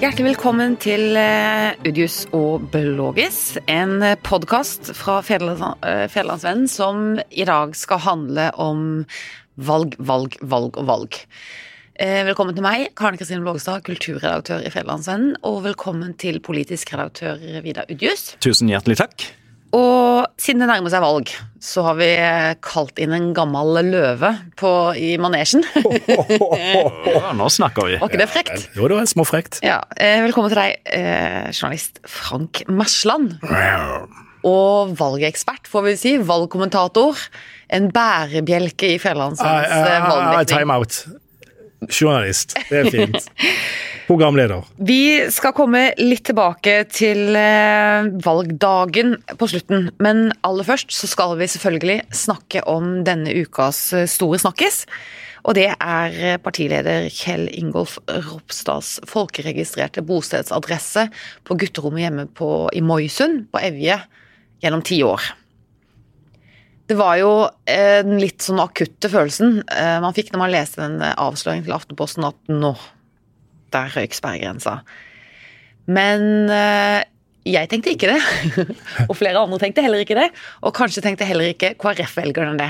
Hjertelig velkommen til eh, Udius og Blågis, en podkast fra Federlands- eh, Federlandsvennen som i dag skal handle om valg, valg, valg og valg. Eh, Velkommen til meg, Karen Kristine Blågestad, kulturredaktør i Federlandsvennen, og velkommen til politisk redaktør Vidar Udius. Tusen hjertelig takk. Og siden det nærmer seg valg, så har vi eh, kalt inn en gammel løve på, i manesjen. Ja, nå snakker vi. Var ikke det frekt? Jo, det var småfrekt. Ja, eh, Velkommen til deg, eh, journalist Frank Mersland. Og valgekspert, får vi si. Valgkommentator. En bærebjelke i Fjellandsens uh, valgdekning. Time out. Journalist. Det er fint. Programleder. Vi skal komme litt tilbake til eh, valgdagen på slutten, men aller først så skal vi selvfølgelig snakke om denne ukas eh, store snakkis. Og det er eh, partileder Kjell Ingolf Ropstads folkeregistrerte bostedsadresse på gutterommet hjemme på, i Moisund på Evje gjennom ti år. Det var jo eh, den litt sånn akutte følelsen eh, man fikk når man leste den eh, avsløringen til Aftenposten at nå, der røyk sperregrensa. Men jeg tenkte ikke det. og flere andre tenkte heller ikke det. Og kanskje tenkte heller ikke KrF-velgerne det.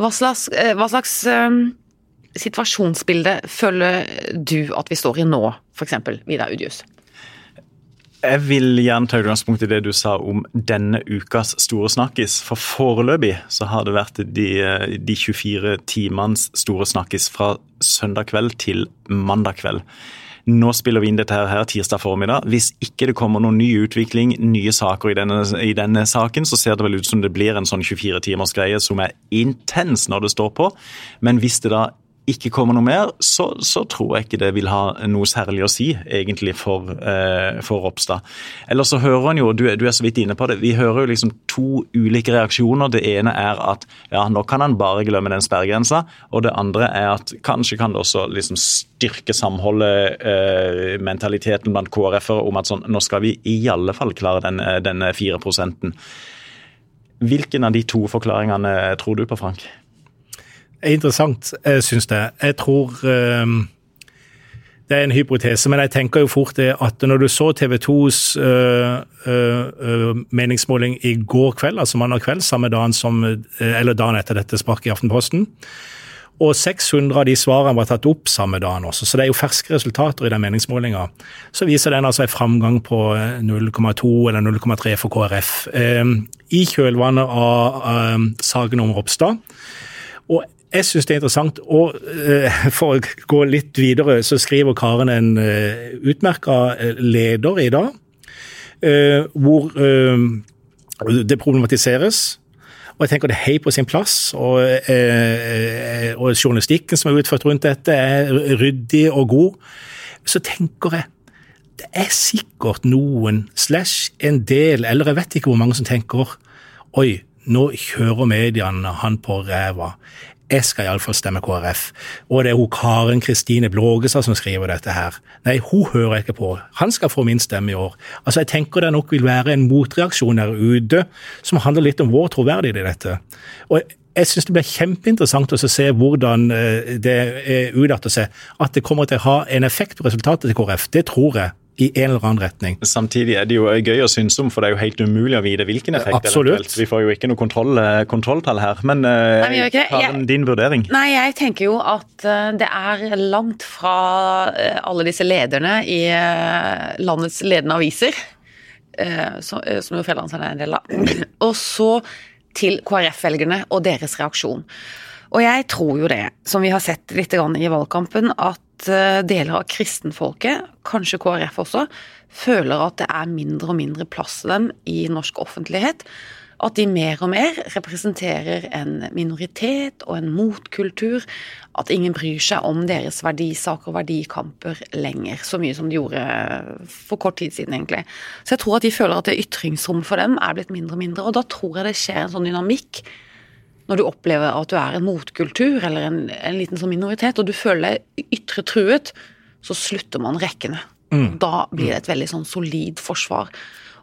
Hva slags, hva slags um, situasjonsbilde føler du at vi står i nå, f.eks. Vidar Udjus? Jeg vil gjerne ta utgangspunkt i det du sa om denne ukas store snakkis. For foreløpig så har det vært de, de 24 timenes store snakkis fra søndag kveld til mandag kveld. Nå spiller vi inn dette her tirsdag formiddag. Hvis ikke det kommer noen ny utvikling, nye saker i denne, i denne saken, så ser det vel ut som det blir en sånn 24 timers greie som er intens når det står på. Men hvis det da ikke kommer noe mer, så, så tror jeg ikke det vil ha noe særlig å si egentlig for, eh, for Ropstad. Eller så hører en jo, du, du, er så vidt inne på det, vi hører jo liksom to ulike reaksjoner. Det ene er at ja, nå kan han bare glemme den sperregrensa. Og det andre er at kanskje kan det også liksom styrke samholdet, eh, mentaliteten blant KrF-ere om at sånn, nå skal vi i alle fall klare den, denne 4% Hvilken av de to forklaringene tror du på, Frank? Interessant, jeg syns det. Jeg tror um, Det er en hypotese, men jeg tenker jo fort det at når du så TV 2s uh, uh, meningsmåling i går kveld, altså mandag kveld, samme dagen som, eller dagen etter dette sparket i Aftenposten, og 600 av de svarene var tatt opp samme dagen også, så det er jo ferske resultater i den meningsmålinga. Så viser den altså en framgang på 0,2 eller 0,3 for KrF Eh, i kjølvannet av eh, saken om Ropstad. Og jeg syns det er interessant. Og uh, for å gå litt videre, så skriver Karen en uh, utmerka leder i dag, hvor det problematiseres. Og jeg tenker det er hei på sin plass. Og, og journalistikken som er utført rundt dette, er ryddig og god. Så tenker jeg det er sikkert noen slash en del, eller jeg vet ikke hvor mange som tenker oi, nå kjører mediene han på ræva jeg skal iallfall stemme KrF. Og det er hun Karen Kristine Blågestad som skriver dette her. Nei, hun hører jeg ikke på. Han skal få min stemme i år. Altså, Jeg tenker det nok vil være en motreaksjon der ute som handler litt om vår troverdighet i dette. Og jeg syns det blir kjempeinteressant å se hvordan det utarter seg. At det kommer til å ha en effekt på resultatet til KrF, det tror jeg i en eller annen retning. Samtidig er det jo gøy å synes om, for det er jo helt umulig å vite hvilken effekt. Absolutt. Vi får jo ikke noe kontroll, kontrolltall her. Men Nei, ikke det. Karen, din vurdering? Nei, jeg tenker jo at det er langt fra alle disse lederne i landets ledende aviser, som jo Fjellandsvennen er en del av, og så til KrF-velgerne og deres reaksjon. Og jeg tror jo det, som vi har sett litt i valgkampen, at deler av kristenfolket, kanskje KrF også, føler at det er mindre og mindre plass til dem i norsk offentlighet. At de mer og mer representerer en minoritet og en motkultur. At ingen bryr seg om deres verdisaker og verdikamper lenger, så mye som de gjorde for kort tid siden, egentlig. Så jeg tror at de føler at det ytringsrommet for dem er blitt mindre og mindre, og da tror jeg det skjer en sånn dynamikk når du opplever at du er en motkultur eller en, en liten sånn minoritet, og du føler deg ytre truet, så slutter man rekkene. Mm. Da blir det et veldig sånn solid forsvar.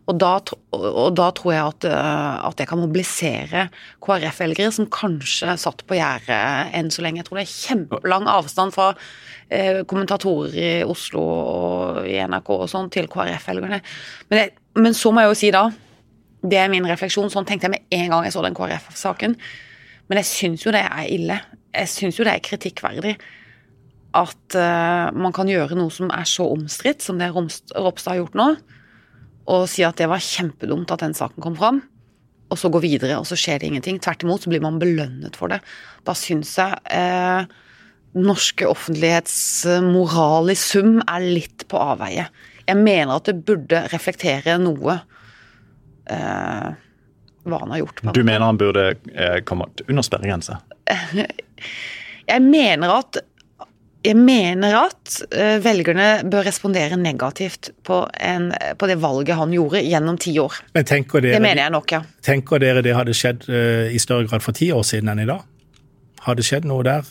Og da, og da tror jeg at, eh, at jeg kan mobilisere KrF-velgere som kanskje satt på gjerdet enn så lenge. Jeg tror det er kjempelang avstand fra eh, kommentatorer i Oslo og i NRK og sånn til KrF-velgerne. Men, men så må jeg jo si da, det er min refleksjon, sånn tenkte jeg med en gang jeg så den KrF-saken. Men jeg syns jo det er ille. Jeg syns jo det er kritikkverdig at uh, man kan gjøre noe som er så omstridt som det Ropstad har gjort nå, og si at det var kjempedumt at den saken kom fram, og så gå videre, og så skjer det ingenting. Tvert imot så blir man belønnet for det. Da syns jeg uh, norske offentlighetsmoral i sum er litt på avveie. Jeg mener at det burde reflektere noe uh, hva han har gjort. Du mener han burde eh, kommet under sperregrense? jeg mener at jeg mener at uh, velgerne bør respondere negativt på, en, på, det valget han gjorde gjennom ti år. Men tenker dere, det mener jeg nok, ja. Tenker dere det hadde skjedd uh, i større grad for ti år siden enn i dag? Har det skjedd noe der?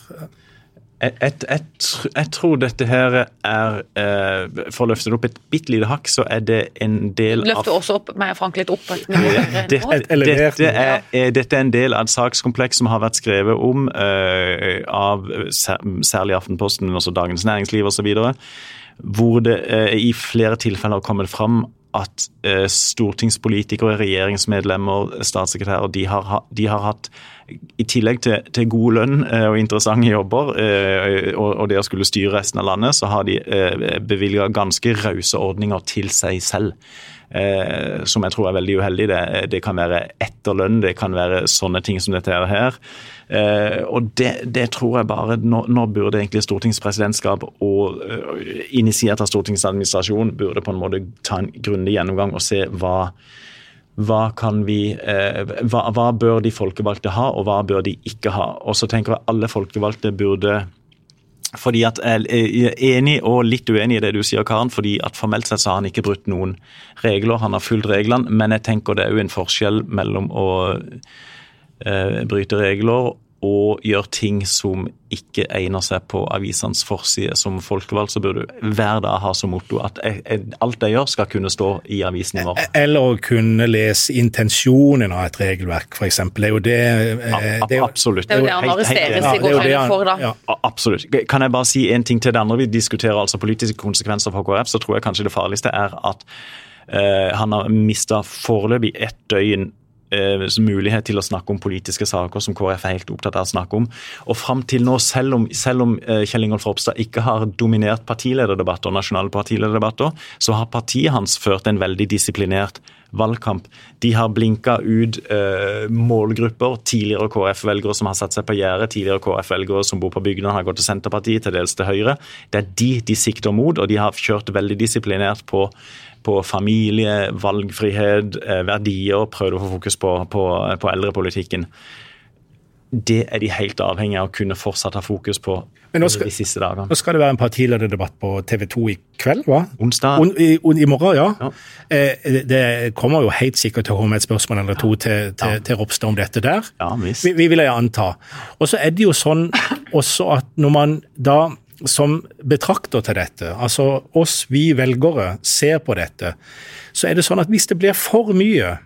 Jeg, tror dette her er eh, For å løfte det opp et bitte lite hakk, så er det en del Løfte av Løfte også opp meg Frank litt opp. dette, dette, er, dette, er, en del av et sakskompleks som har vært skrevet om uh, av særlig Aftenposten, men også Dagens Næringsliv osv. Hvor det i flere tilfeller har kommet fram at eh, stortingspolitikere, regjeringsmedlemmer, statssekretærer, de har, de har hatt i tillegg til, til god lønn eh, og interessante jobber eh, og, og, det å skulle styre resten av landet, så har de eh, bevilga ganske rause ordninger til seg selv. Eh, som jeg tror er veldig uheldig. Det, det, kan være etterlønn, det kan være sånne ting som dette her. Eh, og det, det, tror jeg bare Nå, nå burde egentlig stortingspresidentskap og eh, initiert av stortingsadministrasjonen, burde på en måte ta en grundig gjennomgang og se hva hva, vi, eh, hva, hva, bør de folkevalgte ha, og hva bør de ikke ha. Og så tenker jeg alle folkevalgte burde fordi at Jeg er enig og litt uenig i det du sier, Karen. fordi at Formelt sett så har han ikke brutt noen regler, han har fulgt reglene. Men jeg tenker det er jo en forskjell mellom å eh, bryte regler og gjør ting som ikke egner seg på avisenes forside. Som folkevalgt så burde du hver dag ha som motto at alt jeg gjør skal kunne stå i avisen i morgen. Eller å kunne lese intensjonen av et regelverk, f.eks. Det er jo det, eh, det er jo, Absolutt. Det er jo det han arresteres i går kveld for, da. Ja. Absolutt. Kan jeg bare si en ting til det andre? Vi diskuterer altså politiske konsekvenser for KrF. Så tror jeg kanskje det farligste er at uh, han har mista foreløpig ett døgn eh, mulighet til å snakke om politiske saker som KrF er helt opptatt av å snakke om. Og fram til nå, selv om, selv om eh, Kjell Ingolf Ropstad ikke har dominert partilederdebatter, nasjonale partilederdebatter, så har partiet hans ført en veldig disiplinert valgkamp. De har blinka ut eh, målgrupper, tidligere KrF-velgere som har satt seg på gjerdet, tidligere KrF-velgere som bor på bygdene, har gått til Senterpartiet, til dels til Høyre. Det er de de sikter mot, og de har kjørt veldig disiplinert på på familie, valgfrihet, eh, verdier, prøvde å få fokus på, på, på eldrepolitikken. Det er de helt avhengige av å kunne fortsatt ha fokus på skal, de siste dagene. Nå skal det være en partilederdebatt på TV 2 i kveld, hva? Onsdag. On, i, on, I, morgen, ja. ja. Eh, det kommer jo helt sikkert til å komme et spørsmål eller to til, til, ja. til Ropstad om dette der. Ja, visst. Vi, vi vil jeg anta. Og så er det jo sånn også at når man da som betrakter til dette, altså oss vi velgere, ser på dette, så er det sånn at hvis det blir for mye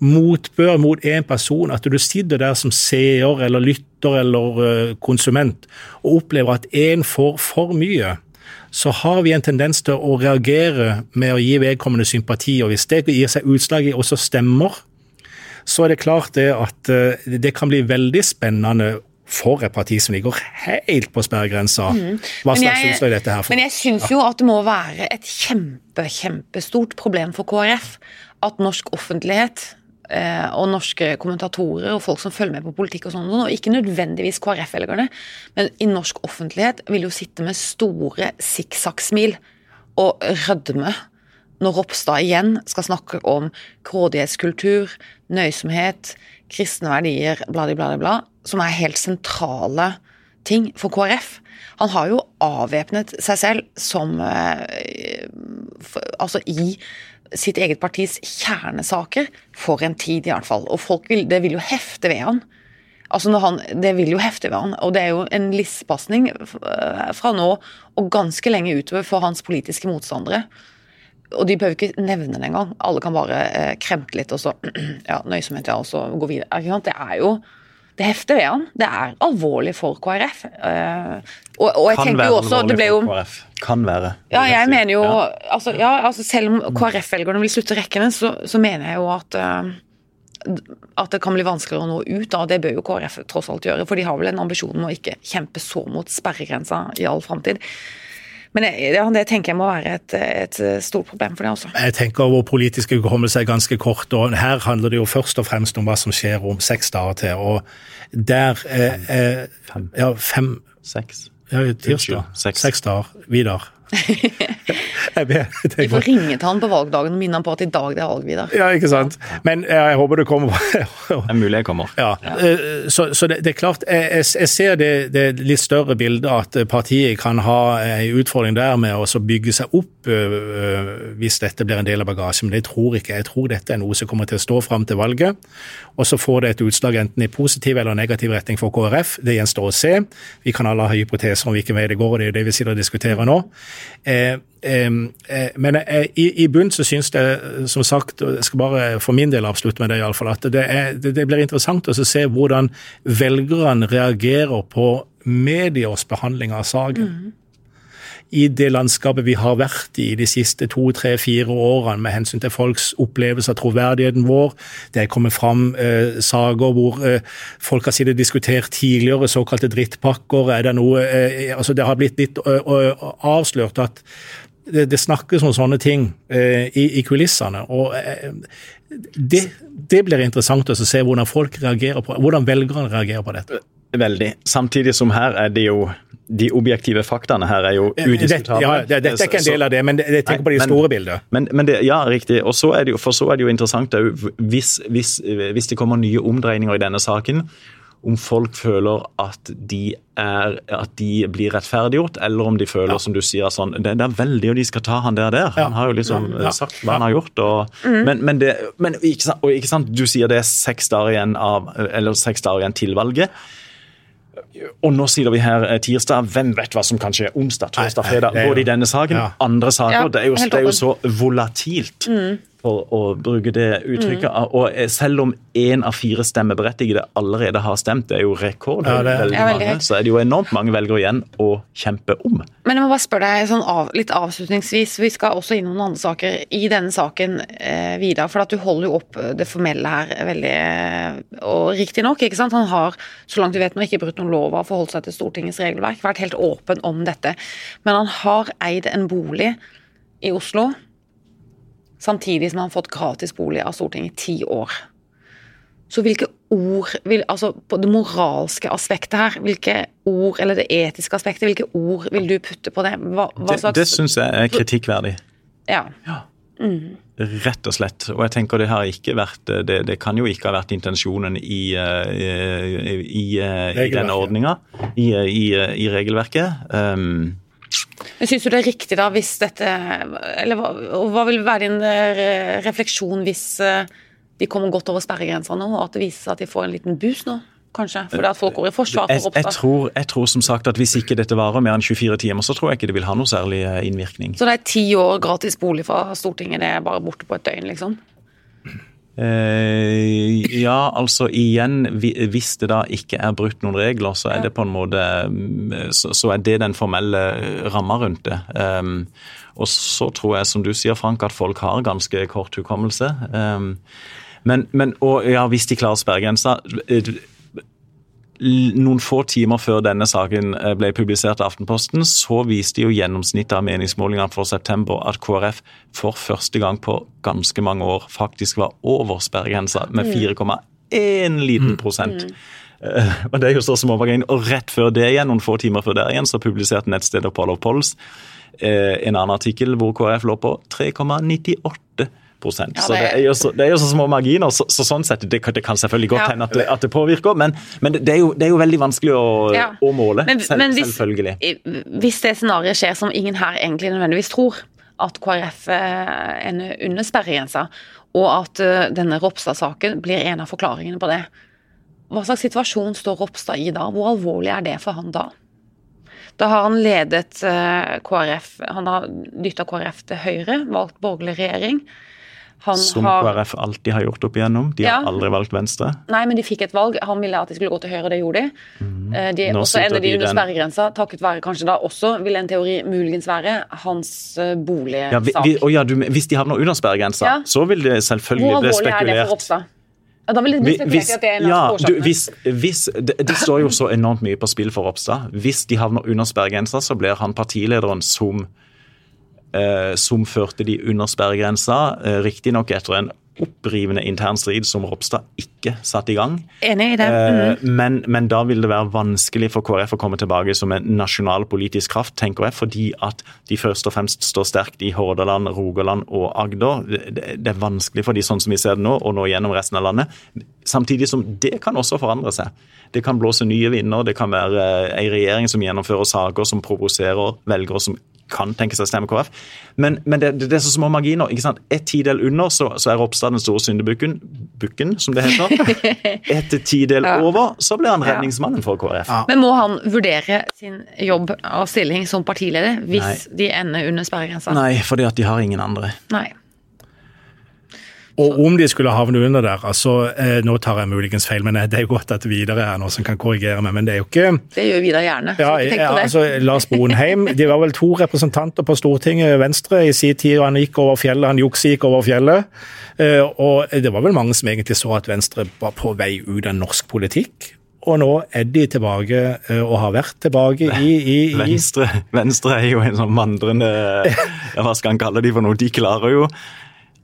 motbør mot én person, at du sitter der som seer eller lytter eller eh, konsument og opplever at én får for mye, så har vi en tendens til å reagere med å gi vedkommende sympati. og Hvis det gir seg utslag i også stemmer, så er det klart det at eh, det kan bli veldig spennende for et parti som ligger helt på sperregrensa. Mm. Hva slags utslag er dette her for? Men jeg syns jo at det må være et kjempe, kjempestort problem for KrF at norsk offentlighet eh, og norske kommentatorer og folk som følger med på politikk og sånn, og ikke nødvendigvis KrF-velgerne, men i norsk offentlighet vil jo sitte med store sikksakksmil og rødme når Ropstad igjen skal snakke om grådighetskultur, nøysomhet, kristne verdier, bla, bla, bla, som er helt sentrale ting for KrF. Han har jo avvæpnet seg selv som eh, Altså i sitt eget partis kjernesaker, for en tid i hvert fall. Og folk vil, det vil jo hefte ved han. Altså han, Det vil jo hefte ved han, og det er jo en lissepasning fra nå og ganske lenge utover for hans politiske motstandere. og de behøver ikke nevne det engang. Alle kan bare eh, kremte litt, og så ja, nøysomhet, ja, og så gå videre. Det er jo det hefter ved han. Det er alvorlig for KrF. Uh, og, og jeg Kan tenker jo også det ble jo. Kan være. ja, jeg mener jo Ja. altså, ja, altså Selv om KrF-velgerne vil slutte rekkene, så, så mener jeg jo at uh, at det kan bli vanskeligere å nå ut. Da. Det bør jo KrF tross alt gjøre, for de har vel en ambisjon om å ikke kjempe så mot sperregrensa i all framtid. Men det, det tenker jeg må være et, et stort problem for dem også. Jeg tenker Vår politiske hukommelse er ganske kort, og her handler det jo først og fremst om hva som skjer om seks dager til. og Der eh, eh, Fem. Ja, fem Seks. ja, Tirsdag. Seks. Seks dager. Vidar. Vi får ringe til han på valgdagen og minne han på at i dag det er valg, Vidar. Ja, ikke sant. Men jeg håper det kommer Det er mulig jeg kommer. Ja, eh, så, så det, det er klart, jeg, jeg- ser det, det litt større bildet at partiet kan ha en utfordring der med å bygge seg opp hvis dette blir en del av bagasjen, men det tror ikke. Jeg tror dette er noe som kommer til å stå fram til valget, og så får det et utslag enten i positiv eller negativ retning for KrF. Det gjenstår å se. Vi kan alle ha hypoteser om hvilken vei det går, og det er jo det vi sitter og diskuterer nå. Eh, eh, eh, men eh, i, bunn så syns jeg, som sagt, og jeg skal bare for min del avslutte med det, i alle fall, at det, er, det, det blir interessant å se hvordan velgerne reagerer på mediers behandling av saken. I det landskapet vi har vært i de siste to, tre, fire årene med hensyn til folks opplevelse av troverdigheten vår. Det er kommet fram eh, saker hvor eh, folk har sittet og diskutert tidligere såkalte drittpakker. Er det noe eh, altså Det har blitt litt avslørt at det, det snakkes om sånne ting eh, i, i kulissene. og eh, det, det blir interessant å se hvordan folk reagerer på, hvordan velgerne reagerer på dette. Veldig. Samtidig som her er det jo De objektive faktaene her er jo Det, udiskutable. ja, det, dette er ikke en del av det, men det- jeg tenker på de men- store bildene. Men, men det, ja, riktig. Og så er det jo, for så er det jo interessant òg, hvis, hvis, hvis det kommer nye omdreininger i denne saken, om folk føler at de, er, at de blir rettferdiggjort, eller om de føler, som du sier, sånn det, det er veldig, og de skal ta han der der. Han har jo liksom Ja. sagt hva han har gjort. Og, Men, men, det, men ikke, sant, og ikke sant, du sier det er seks dager igjen, av, eller seks dager igjen til valget. Og nå sier vi her eh, tirsdag, hvem vet hva som kan skje? Onsdag, torsdag, fredag, både i denne saken, Ja. andre saker. Ja, det, er jo, det er jo så volatilt, for å bruke det uttrykket. Og eh, selv om én av fire stemmeberettigede allerede har stemt, det er jo rekord, Ja, det er- veldig Ja, veldig mange, så er det jo enormt mange velgere igjen å kjempe om. Men jeg må bare spørre deg sånn av, litt avslutningsvis, vi skal også innom noen andre saker i denne saken, eh, Vidar. For at du holder jo opp det formelle her veldig eh, Og riktig nok, ikke sant. Han har, så langt vi vet nå, ikke brutt noen lov av å forholde seg til Stortingets regelverk. Vært helt åpen om dette. Men han har eid en bolig i Oslo, samtidig som han har fått gratis bolig av Stortinget i ti år. Så hvilke ord, vil, altså på det moralske aspektet her, hvilke ord, eller det etiske aspektet, hvilke ord vil du putte på det? Hva, hva Det, slags det syns jeg er kritikkverdig. Ja. Rett og slett. Og jeg tenker det har ikke vært Det, det kan jo ikke ha vært intensjonen i, eh, i, i, eh, i denne ordninga, i, eh, i, eh, i regelverket. Um, Men syns du det er riktig, da, hvis dette Eller hva, hva vil være din eh, refleksjon hvis eh, de kommer godt over sperregrensa nå, og at det viser seg at de får en liten boost nå? Kanskje? Fordi at folk går i forsvar for jeg, jeg, tror, jeg tror som sagt at hvis ikke dette varer mer enn 24 timer, så tror jeg ikke det vil ha noe særlig eh, innvirkning. Så det er ti år gratis bolig fra Stortinget, det er bare borte på et døgn, liksom? Eh, ja, altså igjen, hvis det da ikke er brutt noen regler, så er det på en måte mm, Så, så er det den formelle ramma rundt det. Um, og så tror jeg, som du sier, Frank, at folk har ganske kort hukommelse. Um, men, men og ja, hvis de klarer sperregrensa eh, noen få timer før denne saken eh, ble publisert i Aftenposten, så viste jo gjennomsnittet av meningsmålingene for september at KrF for første gang på ganske mange år faktisk var over sperregrensa med 4,1 liten prosent. Eh, og det er jo så småmargin. Og rett før det igjen, noen få timer før der igjen, så publiserte nettstedet Poll of Polls eh, en annen artikkel hvor KrF lå på 3,98 prosent. Ja, så det- er, jo så, er jo så små marginer, så, så sånn sett, det, kan- det kan selvfølgelig godt Ja. hende at det, at det påvirker, men, men det, er jo, det er jo veldig vanskelig å, Ja. å måle. Men, selv, men hvis, selvfølgelig. hvis det scenarioet skjer som ingen her egentlig nødvendigvis tror, at KrF er ender under sperregrensa, og at eh, denne Ropstad-saken blir en av forklaringene på det, hva slags situasjon står Ropstad i da? Hvor alvorlig er det for han da? Da har han ledet eh, KrF Han har dytta KrF til Høyre, valgt borgerlig regjering. Han Som har KrF alltid har gjort opp igjennom. De har aldri valgt Venstre. Nei, men de fikk et valg. Han ville at de skulle gå til høyre, og det gjorde de. Mm. de. Nå også ender de de under den- sperregrensa, takket være kanskje da også, vil en teori muligens være, hans eh, boligsak. Ja, vi, vi, og ja, du, hvis de havner under sperregrensa, Ja. så vil det Hvor selvfølgelig bli alvorlig er det for. Ropstad? Ja, da vil det bli spekulert i at det er en av du, årsakene. hvis, hvis, det, det står jo så enormt mye på spill for Ropstad. Hvis de havner under sperregrensa, så blir han partilederen som, eh, som førte de under sperregrensa. Eh, Riktignok etter en opprivende intern strid som Ropstad ikke satte i gang. Enig i det. Eh, Mhm. men, men da vil det være vanskelig for KrF å komme tilbake som en nasjonal politisk kraft, tenker jeg, fordi at de først og fremst står sterkt i Hordaland, Rogaland og Agder. Det, det, er vanskelig for de sånn som vi ser det nå, å nå gjennom resten av landet. Samtidig som det kan også forandre seg. Det kan blåse nye vinder, det kan være ei regjering som gjennomfører saker som provoserer velgere som kan tenke seg å stemme KrF. Men, men det, det er så små marginer. ikke sant? Et tidel under, så, så er Ropstad den store syndebukken, bukken, som det heter. Et tidel Ja. over, så blir han redningsmannen for KrF. Ja. Men må han vurdere sin jobb og stilling som partileder hvis de ender under sperregrensa? Nei, fordi at de har ingen andre. Nei. Og om de skulle havne under der, altså eh, Nå tar jeg muligens feil, men det er jo godt at Videre er noe som kan korrigere meg, men det er jo ikke Det gjør Vidar gjerne. ja, så ikke tenk ja, på det. altså Lars Bonheim, De var vel to representanter på Stortinget, Venstre, i sin tid. og Han gikk over fjellet, han jukse gikk over fjellet. Eh, og Det var vel mange som egentlig så at Venstre var på vei ut av norsk politikk. Og nå er de tilbake, eh, og har vært tilbake i, i, i Venstre, Venstre er jo en sånn vandrende Hva skal han kalle de for noe? De klarer jo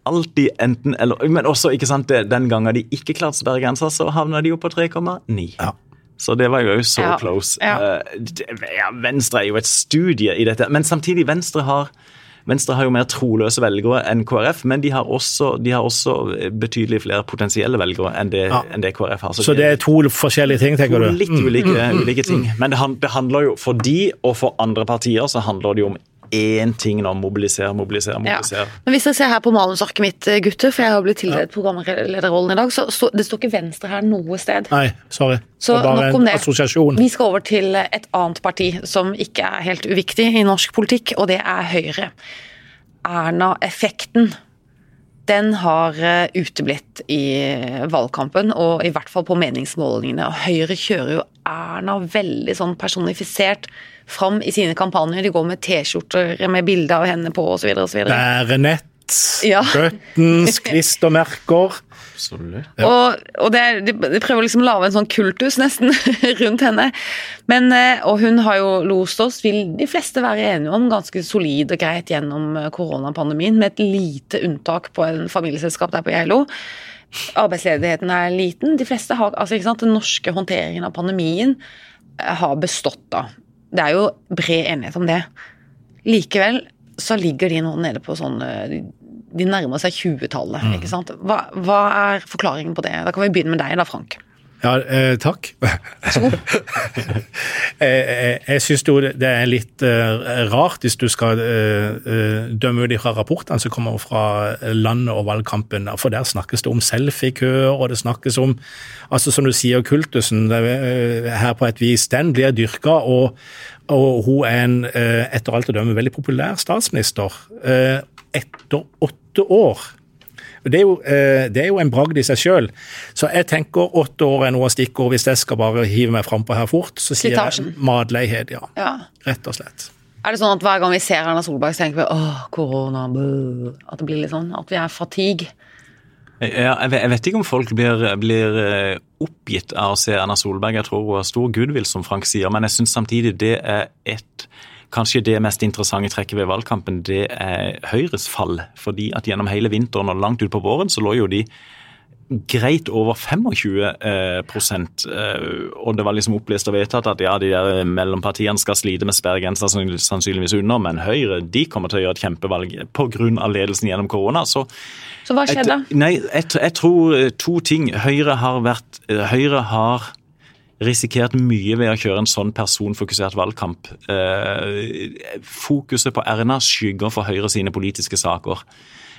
alltid enten eller Men også, ikke sant, det- den gangen de ikke klarte sperregrensa, så havna de jo på 3,9. Ja. Så det var jo så Ja. close. Ja. Eh, ja, Venstre er jo et studie i dette. Men samtidig, Venstre har Venstre har jo mer troløse velgere enn KrF, men de har også, de har også betydelig flere potensielle velgere enn det, Ja. enn det KrF har. Så det er to forskjellige ting, tenker to du? Mm. litt ulike, ulike ting. Men det handler jo, for de og for andre partier, så handler det jo om én ting nå. Mobilisere, mobilisere, Ja. mobilisere. Men hvis dere ser her på manusarket mitt, gutter, for jeg har blitt tildelt programlederrollen i dag, så stå, det står ikke Venstre her noe sted. Nei, sorry. Så det bare nok om en det. assosiasjon. Vi skal over til et annet parti som ikke er helt uviktig i norsk politikk, og det er Høyre. Erna-effekten. Den har eh, uteblitt i valgkampen, og i hvert fall på meningsmålingene. Og Høyre kjører jo Erna veldig sånn personifisert fram i sine kampanjer. De går med T-skjorter med bilde av henne på osv. Bærenett, Ja. buttons, klistremerker. Absolutt. Og, og det, de, de prøver liksom å lage en sånn kultus nesten rundt henne. Men, eh, og hun har jo lost oss, vil de fleste være enige om, ganske solid og greit gjennom eh, koronapandemien, med et lite unntak på en familieselskap der på Geilo. Arbeidsledigheten er liten. De fleste har, altså ikke sant, Den norske håndteringen av pandemien eh, har bestått, da. Det er jo bred enighet om det. Likevel så ligger de nå nede på sånn eh, de- nærmer seg 20-tallet, ikke sant. Hva, hva er forklaringen på det? Da kan vi begynne med deg da, Frank. Ja, eh, takk. jeg jeg, jeg syns jo det er litt eh, rart, hvis du skal eh, eh, dømme ut fra rapportene som kommer fra landet og valgkampen, for der snakkes det om selfiekøer, og det snakkes om altså Som du sier, kultusen eh, her på et vis, den blir dyrka, og, og hun er en, eh, etter alt å dømme, veldig populær statsminister. eh, etter åtte år. Det er, jo, eh, det er jo en bragd i seg sjøl. Så jeg tenker åtte år er noe stikkord. Hvis jeg skal bare hive meg frampå her fort, så sier Slitasjen. jeg matleihet, ja. Ja. Rett og slett. Er det sånn at hver gang vi ser Erna Solberg, så tenker vi åh, korona. At det blir litt sånn, at vi er fatigue. Ja, jeg vet- ikke om folk blir, blir eh, oppgitt av å se Erna Solberg. Jeg tror hun har stor goodwill, som Frank sier, men jeg syns samtidig det er et Kanskje det mest interessante trekket ved valgkampen, det er Høyres fall. Fordi at gjennom hele vinteren og langt utpå våren så lå jo de greit over 25 eh, prosent, eh, og det var liksom opplest og vedtatt at ja, de der mellompartiene skal slite med sperregrensa sannsynligvis under, men Høyre de kommer til å gjøre et kjempevalg pga. ledelsen gjennom korona. så Så hva skjedde? Et, nei, jeg, jeg tror eh, to ting. Høyre har vært eh, Høyre har risikert mye ved å kjøre en sånn personfokusert valgkamp. Eh, fokuset på Erna skygger for Høyre sine politiske saker.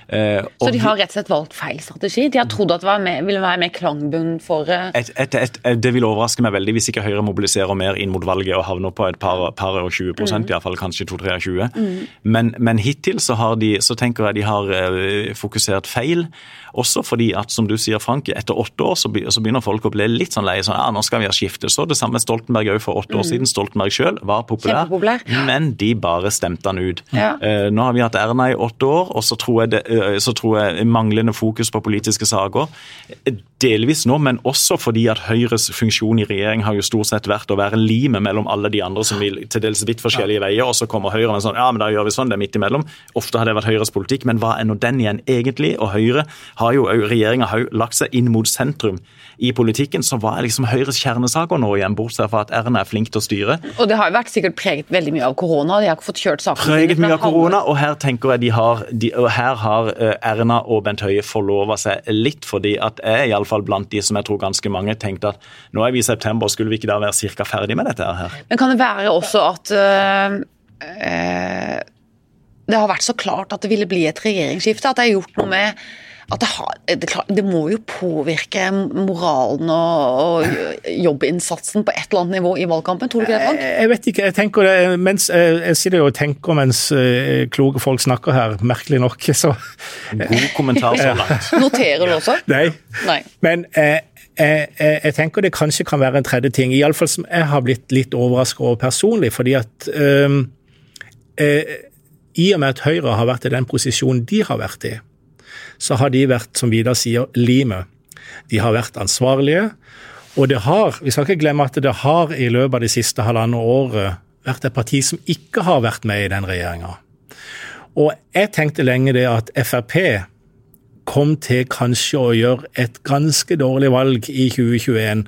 Eh, Så de har rett og slett valgt feil strategi? De har trodd at det var mer, ville være mer klangbunn for eh, et, et, et, et, det vil overraske meg veldig hvis ikke Høyre mobiliserer mer inn mot valget og havner på et par, par og 20 prosent, i hvert fall kanskje 2-23. Men, men hittil så, har de, så tenker jeg de har fokusert feil. Også fordi at, som du sier, Frank, etter åtte år så, begynner folk å bli litt sånn leie. Sånn, ja, nå skal vi ha skifte. Så det samme Stoltenberg òg for åtte år siden. Stoltenberg sjøl var populær, populær, men de bare stemte han ut. Ja. Eh, nå har vi hatt Erna i åtte år, og så tror jeg, det, eh, så tror jeg manglende fokus på politiske saker. Delvis nå, men også fordi at Høyres funksjon i regjering har jo stort sett vært å være limet mellom alle de andre som vil til dels vidt forskjellige veier, og så kommer Høyre med sånn ja, men da gjør vi sånn, det er midt imellom. Ofte har det vært Høyres politikk, men hva er nå den igjen egentlig? Og Høyre har jo, regjeringa har jo lagt seg inn mot sentrum i politikken, så hva er liksom Høyres kjernesaker nå igjen, bortsett fra at Erna er flink til å styre? Og det har jo vært sikkert preget veldig mye av korona. De har ikke fått kjørt sakene preget mye av korona, og her tenker jeg de har, de, her har Erna og Bent Høie forlova seg litt, fordi at jeg iallfall blant de som jeg tror ganske mange tenkte at nå er vi i september, skulle vi ikke da være cirka ferdig med dette her? Men kan det være også at øh, øh, det har vært så klart at det ville bli et regjeringsskifte? At det har gjort noe med at det, har, det, klart- det må jo påvirke moralen og, og jobbinnsatsen på et eller annet nivå i valgkampen, tror du ikke det, Frank? Jeg vet ikke, jeg tenker det, mens jeg, jeg sitter jo og tenker mens eh, kloke folk snakker her, merkelig nok, så God kommentar så langt. Noterer du også? Nei. Nei. Men eh, jeg, jeg, jeg tenker det kanskje kan være en tredje ting, iallfall som jeg har blitt litt overrasket over personlig. fordi at øh, øh, i og med at Høyre har vært i den posisjonen de har vært i, så har de vært, som Vidar sier, limet. De har vært ansvarlige. Og det har, vi skal ikke glemme at det har i løpet av det siste halvannet året vært et parti som ikke har vært med i den regjeringa. Og jeg tenkte lenge det at Frp kom til kanskje å gjøre et ganske dårlig valg i 2021.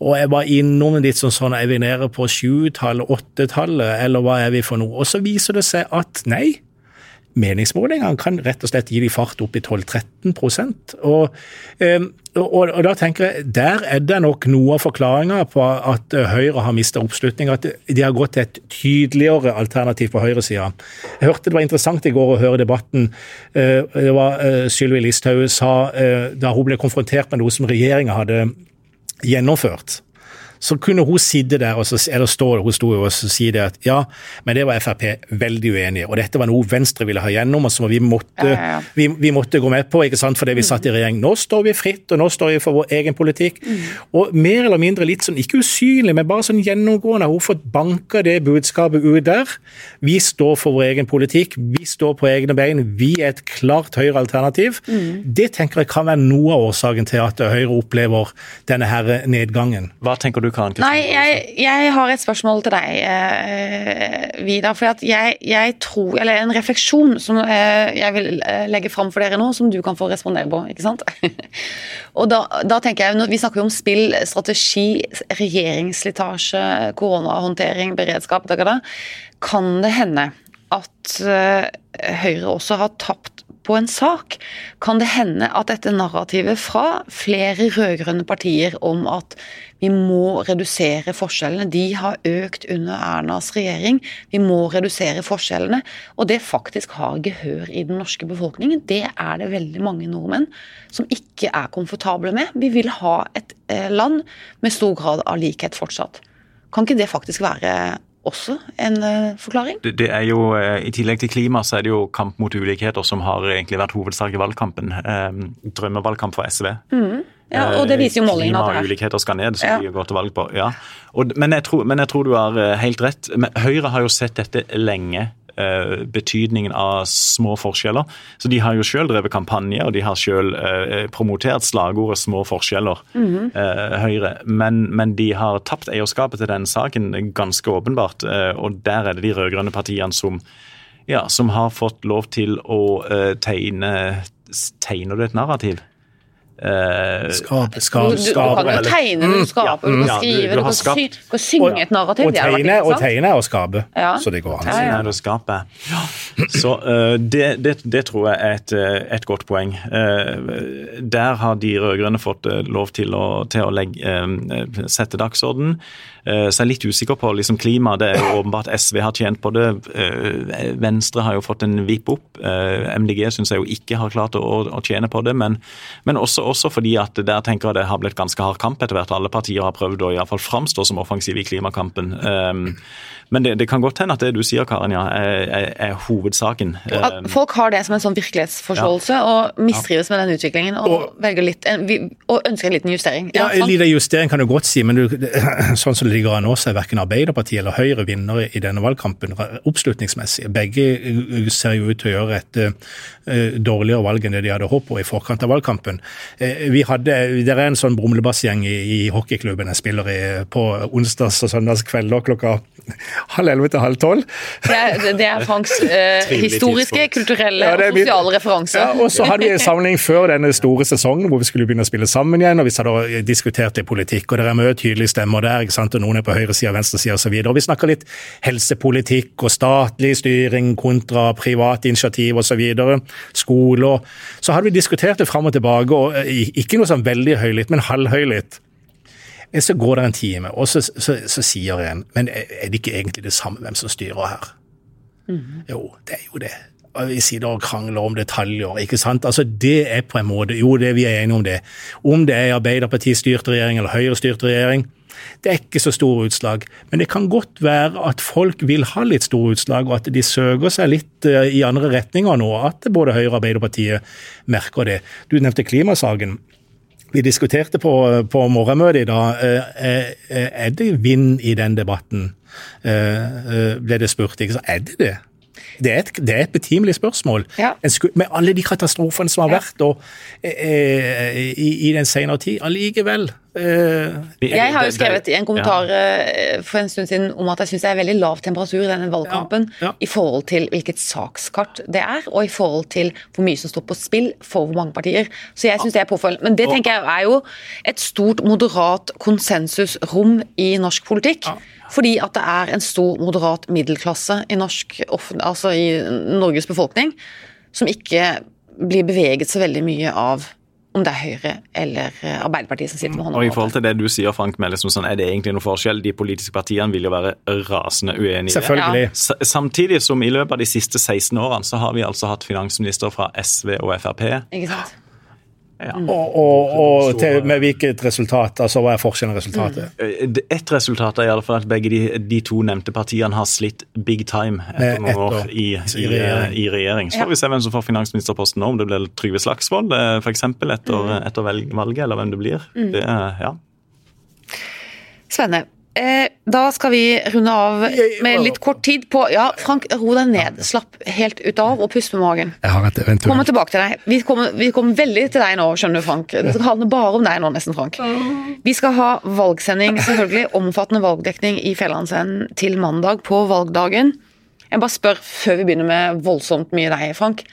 Og jeg var innom litt sånn sånn, er vi nede på sjutallet, åttetallet, eller hva er vi for noe? Og så viser det seg at nei, meningsmålingene kan rett og slett gi de fart opp i 12-13 og, eh, og, og da tenker jeg, der er det nok noe av forklaringa på at eh, Høyre har mista oppslutning, at de har gått til et tydeligere alternativ på høyresida. Jeg hørte det var interessant i går å høre debatten. eh, Det var eh, Sylvi Listhaug sa da hun ble konfrontert med noe som regjeringa hadde gjennomført så kunne hun sitte der og så, eller stå hun sto og så si det at ja, men det var Frp veldig uenig i, og dette var noe Venstre ville ha gjennom, og som vi måtte, Ja, ja, ja. Vi, vi måtte gå med på ikke sant, fordi vi satt i regjering. Nå står vi fritt, og nå står vi for vår egen politikk. Og mer eller mindre litt sånn, ikke usynlig, men bare sånn gjennomgående har hun fått banka det budskapet ut der. Vi står for vår egen politikk, vi står på egne bein, vi er et klart Høyre-alternativ. Det tenker jeg kan være noe av årsaken til at Høyre opplever denne her nedgangen. Hva tenker du, Karen Kristiansen? Nei, jeg, jeg har et spørsmål til deg, eh, Vidar. For at jeg, jeg tror Eller en refleksjon som eh, jeg vil eh, legge fram for dere nå, som du kan få respondere på. ikke sant? Og da, da tenker jeg, Vi snakker jo om spill, strategi, regjeringsslitasje, koronahåndtering, beredskap. Da, da, kan det hende at eh, Høyre også har tapt på en sak? Kan det hende at dette narrativet fra flere rød-grønne partier om at vi må redusere forskjellene, de har økt under Ernas regjering, vi må redusere forskjellene, og det faktisk har gehør i den norske befolkningen, det er det veldig mange nordmenn som ikke er komfortable med. Vi vil ha et eh, land med stor grad av likhet fortsatt. Kan ikke det faktisk være også en eh, forklaring? Det, det er jo, eh, I tillegg til klima så er det jo kamp mot ulikheter som har egentlig vært hovedsak i valgkampen. Eh, drømmevalgkamp for SV. Ja, og det viser jo målingene Klima og er. ulikheter skal ned, som Ja. vi går til valg på. ja. Og, men, jeg tror, men jeg tror du har eh, helt rett. Men Høyre har jo sett dette lenge. Eh, betydningen av små forskjeller. Så De har jo selv drevet kampanje og de har selv eh, promotert slagordet 'små forskjeller'. Mhm. eh, Høyre. Men, men de har tapt eierskapet til den saken ganske åpenbart. og der er det de rød-grønne partiene som, ja, som har fått lov til å tegne Tegner du et narrativ? Eh, Skape, skape, du, du kan jo tegne, du skaper, Mm, kan ja, du- skrive, du du, du, kan, skapt. sy, kan synge et narrativ. Og tegne, og tegne og skape. Ja. Så det går an. Ja, ja. Og skape. Så uh, det, det, det tror jeg er et, eh, et godt poeng. Uh, der har de rød-grønne fått lov til å, til å legge, sette dagsorden. Eh, så jeg er litt usikker på liksom, klima. Det er jo åpenbart SV har tjent på det. Eh, Venstre har jo fått en vipp opp. Eh, MDG syns jeg jo ikke har klart å, å tjene på det. Men, men også, også fordi at der tenker jeg det har blitt ganske hard kamp etter hvert. Alle partier har prøvd å i hvert fall framstå som offensive i klimakampen. Eh, men det, det kan godt hende at det du sier, Karin, ja, er, er, hovedsaken. At Eh, folk har det som en sånn virkelighetsforståelse og mistrives med den utviklingen og, velger litt, og ønsker en liten justering. Ja, En liten justering kan du godt si, men du, sånn som ligger an nå, så er verken Arbeiderpartiet eller Høyre vinnere i denne valgkampen oppslutningsmessig. Begge uh, ser jo ut til å gjøre et uh, dårligere valg enn det de hadde håpet på i forkant av valgkampen. Uh, Vi hadde, Det er en sånn brumlebassgjeng i, i hockeyklubben jeg spiller i på onsdags- og søndagskvelder klokka halv elleve til halv tolv. Det er, det er Franks uh, historiske, kulturelle Ja, og sosiale referanse. Ja, og så hadde vi en samling før denne store sesongen hvor vi skulle begynne å spille sammen igjen. og Vi hadde diskutert det i politikk, og det er mye tydelige stemmer der. ikke sant, og Noen er på høyresida, venstresida osv. Vi snakker litt helsepolitikk og statlig styring kontra privat initiativ osv. Skoler. Så hadde vi diskutert det fram og tilbake, og eh, ikke noe sånn veldig høylytt, men halvhøylytt. Men Så går det en time, og så, så, så sier en Men er det ikke egentlig det samme hvem som styrer her? Jo, det er jo det. Og Vi sitter og krangler om detaljer, ikke sant. Altså Det er på en måte Jo, det vi er enige om det. Om det er Arbeiderparti-styrt regjering eller Høyre-styrt regjering, det er ikke så store utslag. Men det kan godt være at folk vil ha litt store utslag, og at de søker seg litt eh, i andre retninger nå. At både Høyre og Arbeiderpartiet merker det. Du nevnte klimasaken. Vi diskuterte på, på morgenmøtet i dag. eh, eh, Er det vind i den debatten? Ble det spurt. ikke Så Er det det? Det er et, det er et betimelig spørsmål. Ja. En sku, med alle de katastrofene som har vært og, eh, i, i den senere tid. Allikevel. Eh, Jeg har jo skrevet i en kommentar eh, for en stund siden om at jeg syns det er veldig lav temperatur i denne valgkampen Ja, ja. i forhold til hvilket sakskart det er, og i forhold til hvor mye som står på spill for hvor mange partier. Så jeg syns det er påfølgende. Men det tenker jeg er jo et stort moderat konsensusrom i norsk politikk. Fordi at det er en stor moderat middelklasse i, norsk, altså i Norges befolkning som ikke blir beveget så veldig mye av om det er Høyre eller eh, Arbeiderpartiet som sitter med hånda Og i forhold til det du sier, Frank, med liksom sånn, er det egentlig noen forskjell? De politiske partiene vil jo være rasende uenige. selvfølgelig. Ja. Samtidig som i løpet av de siste 16 årene så har vi altså hatt finansminister fra SV og Frp. Ikke sant? Ja. og og, og til, med hvilket resultat? altså Hva er forskjellen i resultatet? Mm. Ett Et resultat er i alle fall at begge de, de to nevnte partiene har slitt big time etter noen år i, i i, regjering. Så får vi se hvem som får finansministerposten nå, om det blir Trygve Slagsvold f.eks. etter, etter valget, eller hvem det blir. Det, er- ja. Spennende. Eh, da skal vi runde av med litt kort tid på Ja, Frank, ro deg ned. Slapp helt ut av, og pust med magen. Jeg har et Kommer tilbake til deg. Vi kommer, vi kommer veldig til deg nå, skjønner du, Frank. Det skal handle bare om deg nå, nesten, Frank. Vi skal ha valgsending, selvfølgelig. Omfattende valgdekning i Fjellandsenden til mandag på valgdagen. Jeg bare spør, før vi begynner med voldsomt mye deg, Frank.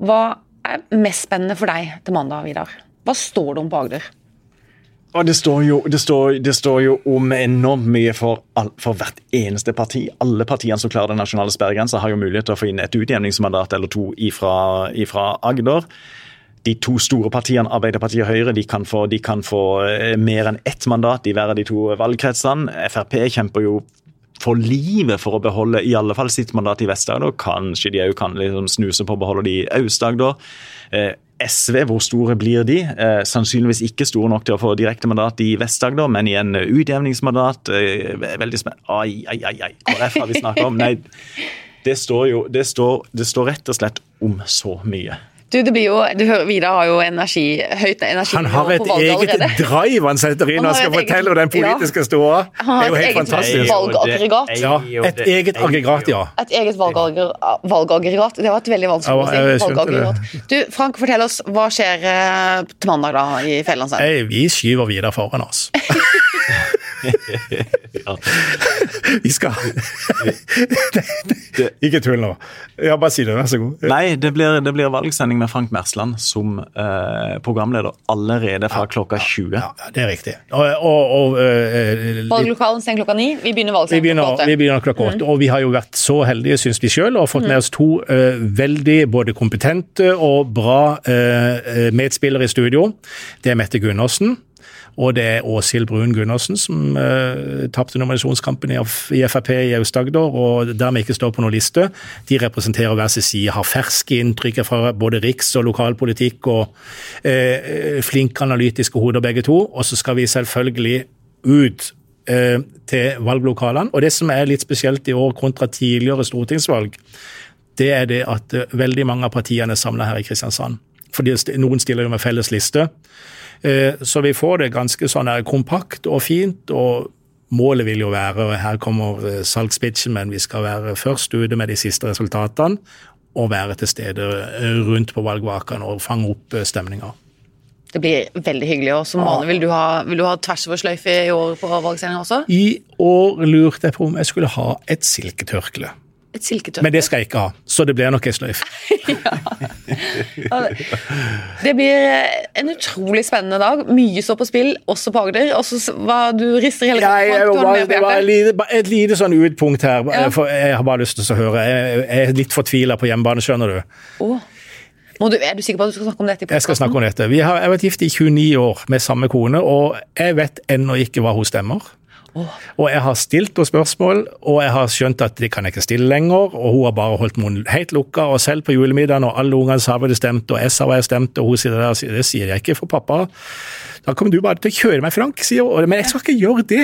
Hva er mest spennende for deg til mandag, Vidar? Hva står det om på Agder? Og det står, jo, det, står, det står jo om enormt mye for, all, for hvert eneste parti. Alle partiene som klarer den nasjonale sperregrensa, har jo mulighet til å få inn et utjevningsmandat eller to ifra, ifra Agder. De to store partiene, Arbeiderpartiet og Høyre, de kan få, de kan få eh, mer enn ett mandat i hver av de to valgkretsene. Frp kjemper jo for livet for å beholde i alle fall sitt mandat i Vest-Agder. Kanskje de òg kan liksom snuse på å beholde de i Aust-Agder. Eh, SV, hvor store blir de? Eh, sannsynligvis ikke store nok til å få direkte mandat i Vest-Agder, men i en utjevningsmandat. Eh, veldig spennende. Ai, ai, ai, ai. KrF har vi snakka om. Nei, det står jo det står, det står rett og slett om så mye. Du, det blir jo, du hører, Vidar har jo energi, høyt energi Han har et eget allerede. drive han setter inn Han og skal fortelle eget- fortelle den politiske ståa. Det Han har er jo et helt eget fantastisk. valgaggregat. Ja, et eget aggregat, ja. Et eget valgaggregat. Det var et veldig vanskelig Ja, jeg si. Valgaggregat. Du, Frank, fortell oss, hva skjer eh, til mandag da i Fjellandsheim? Vi skyver videre foran oss. Ja. Vi skal Ikke tull nå. Ja, bare si det, vær så god. Nei, det blir, det blir valgsending med Frank Mersland som eh, programleder allerede fra klokka 20. Ja, det er riktig. Og, og, og eh, Valglokalen stenger klokka ni. Vi begynner valgsending klokka vi begynner klokka åtte, og vi har jo vært så heldige, syns vi sjøl, og fått med oss to eh, veldig både kompetente og bra eh, medspillere i studio. Det er Mette Gundersen. Og det er Åshild Brun Gundersen, som uh, tapte nominasjonskampen i, i Frp i Aust-Agder, og dermed ikke står på noen liste. De representerer hver sin side, har ferske inntrykk fra både riks- og lokalpolitikk, og uh, flinke analytiske hoder begge to. Og så skal vi selvfølgelig ut uh, til valglokalene. Og det som er litt spesielt i år kontra tidligere stortingsvalg, det er det at eh, veldig mange av partiene er samla her i Kristiansand. Fordi noen stiller jo med felles liste. Eh, Så vi får det ganske sånn her kompakt og fint. og Målet vil jo være, og her kommer eh, salgspitchen, men vi skal være først ute med de siste resultatene. Og være til stede eh, rundt på valgvakene og fange opp stemninga. Det blir veldig hyggelig. Og som vanlig, vil du ha, vil du ha tvers over sløyfe i år på valgsendinga også? I år lurte jeg på om jeg skulle ha et silketørkle. Et silketøy. Men det skal jeg ikke ha, så det blir nok ei sløyfe. Det blir en utrolig spennende dag. Mye står på spill, også på Agder. Og så var du rister hele tiden. det var et lite, sånn utpunkt her, Ja. for jeg har bare lyst til å høre. Jeg, er litt fortvila på hjemmebane, skjønner du. Oh. Må du, er du sikker på at du skal snakke om dette i Jeg skal snakke om dette. Vi har, jeg har vært gift i 29 år med samme kone, og jeg vet ennå ikke hva hun stemmer. Og jeg har stilt henne spørsmål, og jeg har skjønt at det kan jeg ikke stille lenger. Og hun har bare holdt munnen helt lukka, og selv på julemiddagen og alle ungene sa hva de stemte, og jeg sa hva jeg stemte, og hun sier det der, det sier jeg ikke for pappa. Da kommer du bare til å kjøre meg, Frank, sier hun. Men jeg skal ikke gjøre det.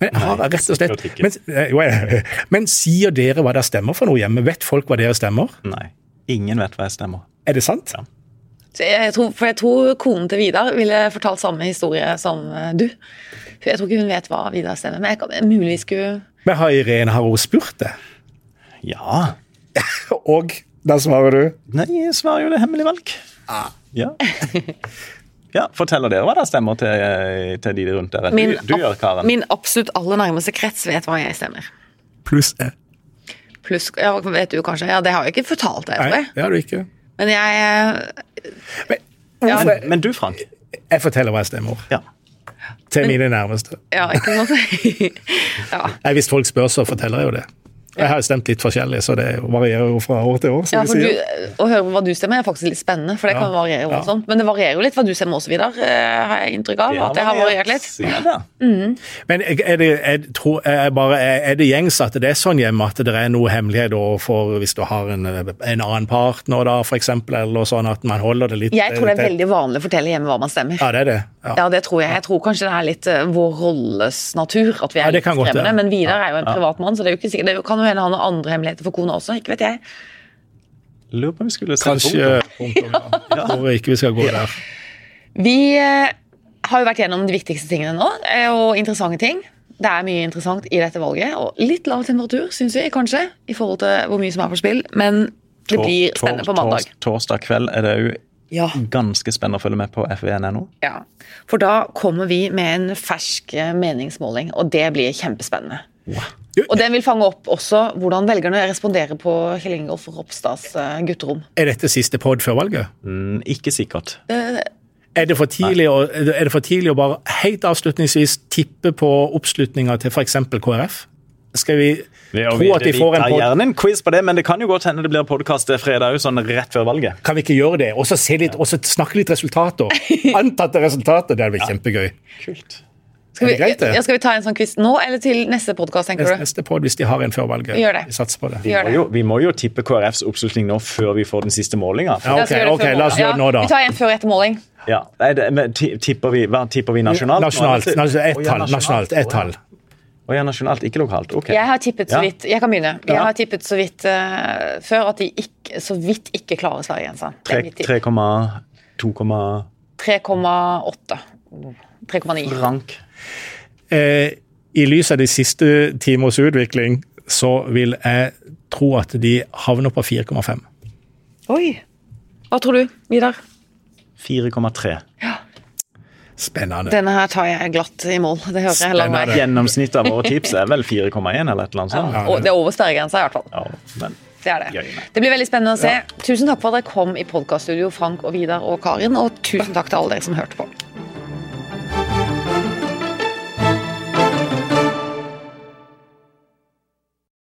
Men jeg har rett og slett men, eh, jo, jeg- men sier dere hva dere stemmer for noe hjemme? Vet folk hva dere stemmer? Nei. Ingen vet hva jeg stemmer. Er det sant? Ja. Så Jeg tror, for jeg tror konen til Vidar ville fortalt samme historie som eh, du. Jeg tror ikke hun vet hva Vidar stemmer, men jeg kan muligvis skulle Men har Irene har hun spurt det? Ja. Og da svarer du? Nei, jeg svarer jo det hemmelig valg. Ja. ja. Forteller dere hva da stemmer til, til de rundt dere? Min, du, du gjør, Karen. min absolutt aller nærmeste krets vet hva jeg stemmer. Pluss E. Pluss ja, vet du kanskje? Ja, det har jeg ikke fortalt deg, tror jeg. Nei, det har du ikke. Men jeg Men, Ja, men, Men du, Frank. jeg forteller hva jeg stemmer. Ja. Til mine nærmeste. Ja, ikke sant? ja. Hvis folk spør, så forteller jeg jo det. Jeg har stemt litt forskjellig, så det varierer jo fra år til år. ja, du. Å høre hva du stemmer er faktisk litt spennende, for det Ja, kan variere ja. voldsomt. Men det varierer jo litt hva du stemmer også, Vidar, eh, har jeg inntrykk av. At det har variert litt. Ja, da. Men er det, er, bare, er det gjengs at det er sånn hjemme at det er noe hemmelighet for hvis du har en, en annen partner, da, for eksempel, eller sånn at man holder det litt Jeg tror det er veldig vanlig å fortelle hjemme hva man stemmer. Ja, det er det. Ja. Ja, det tror jeg. Jeg tror kanskje det er litt eh, vår rolles natur at vi er Ja, litt fremmede. Men Vidar er jo en privatmann, så det er jo ikke sikkert. Det kan jo hende han har andre hemmeligheter for kona også, ikke vet jeg. Lurer på om vi skulle se Kanskje punktum. ja. Hvor ikke vi skal gå der. Vi eh, har jo vært gjennom de viktigste tingene nå, eh, og interessante ting. Det er mye interessant i dette valget, og litt lav temperatur, syns vi kanskje, i forhold til hvor mye som er på spill. Men det blir spennende på mandag. Torsdag kveld er det jo Ja. ganske spennende å følge med på FVN.no. ja. For da kommer vi med en fersk eh, meningsmåling, og det blir kjempespennende. Og den vil fange opp også hvordan velgerne responderer på Kjell Ingolf Ropstads eh, gutterom. Er dette siste pod før valget? Mm, ikke sikkert. Er det, å, er det for tidlig å bare helt avslutningsvis tippe på oppslutninga til f.eks. KrF? Skal vi tro at de får en Vi tar gjerne en quiz på det, men det kan jo godt hende det blir podkast fredag òg, sånn rett før valget. Kan vi ikke gjøre det? Og så se litt, og så snakke litt resultater? Antatte resultater. Det hadde vært kjempegøy. Kult. Skal vi, det greit, det? ja, skal vi ta en sånn quiz nå, eller til neste podkast, tenker Neste, du? neste pod hvis de har en før valget. Vi gjør det. Vi satser på det. Vi Gjør må, jo, vi må jo tippe KrFs oppslutning nå før vi får den siste målinga. Ja, okay, ok, skal vi gjøre det ok, før la oss gjøre det nå, Ja, da. Vi tar en før og etter måling. Ja. Nei, det, men, tipper vi, hva tipper vi nasjonalt? Nasjonalt. ett Å, tall. Nasjonalt. Ett tall. Å ja, nasjonalt, ikke lokalt. Ok. Jeg har tippet så vidt Jeg kan begynne. Jeg Ja. har tippet så vidt uh, før at de ikke, så vidt ikke klarer Sverigegrensa. Er mitt tipp. 3,2, 3,8. 3,9. rank. Eh, I lys av de siste timers utvikling så vil jeg tro at de havner på 4,5. Oi. Hva tror du, Vidar? 4,3. Spennende. Denne her tar jeg glatt i mål. Det hører jeg heller meg. Gjennomsnittet av våre tips er vel 4,1 eller et eller annet sånt. Ja, det er over sperregrensa, i hvert fall. Ja, men Det er det. Det blir veldig spennende å se. Tusen takk for at dere kom i podkaststudio, Frank og Vidar og Karin, og tusen takk til alle dere som hørte på.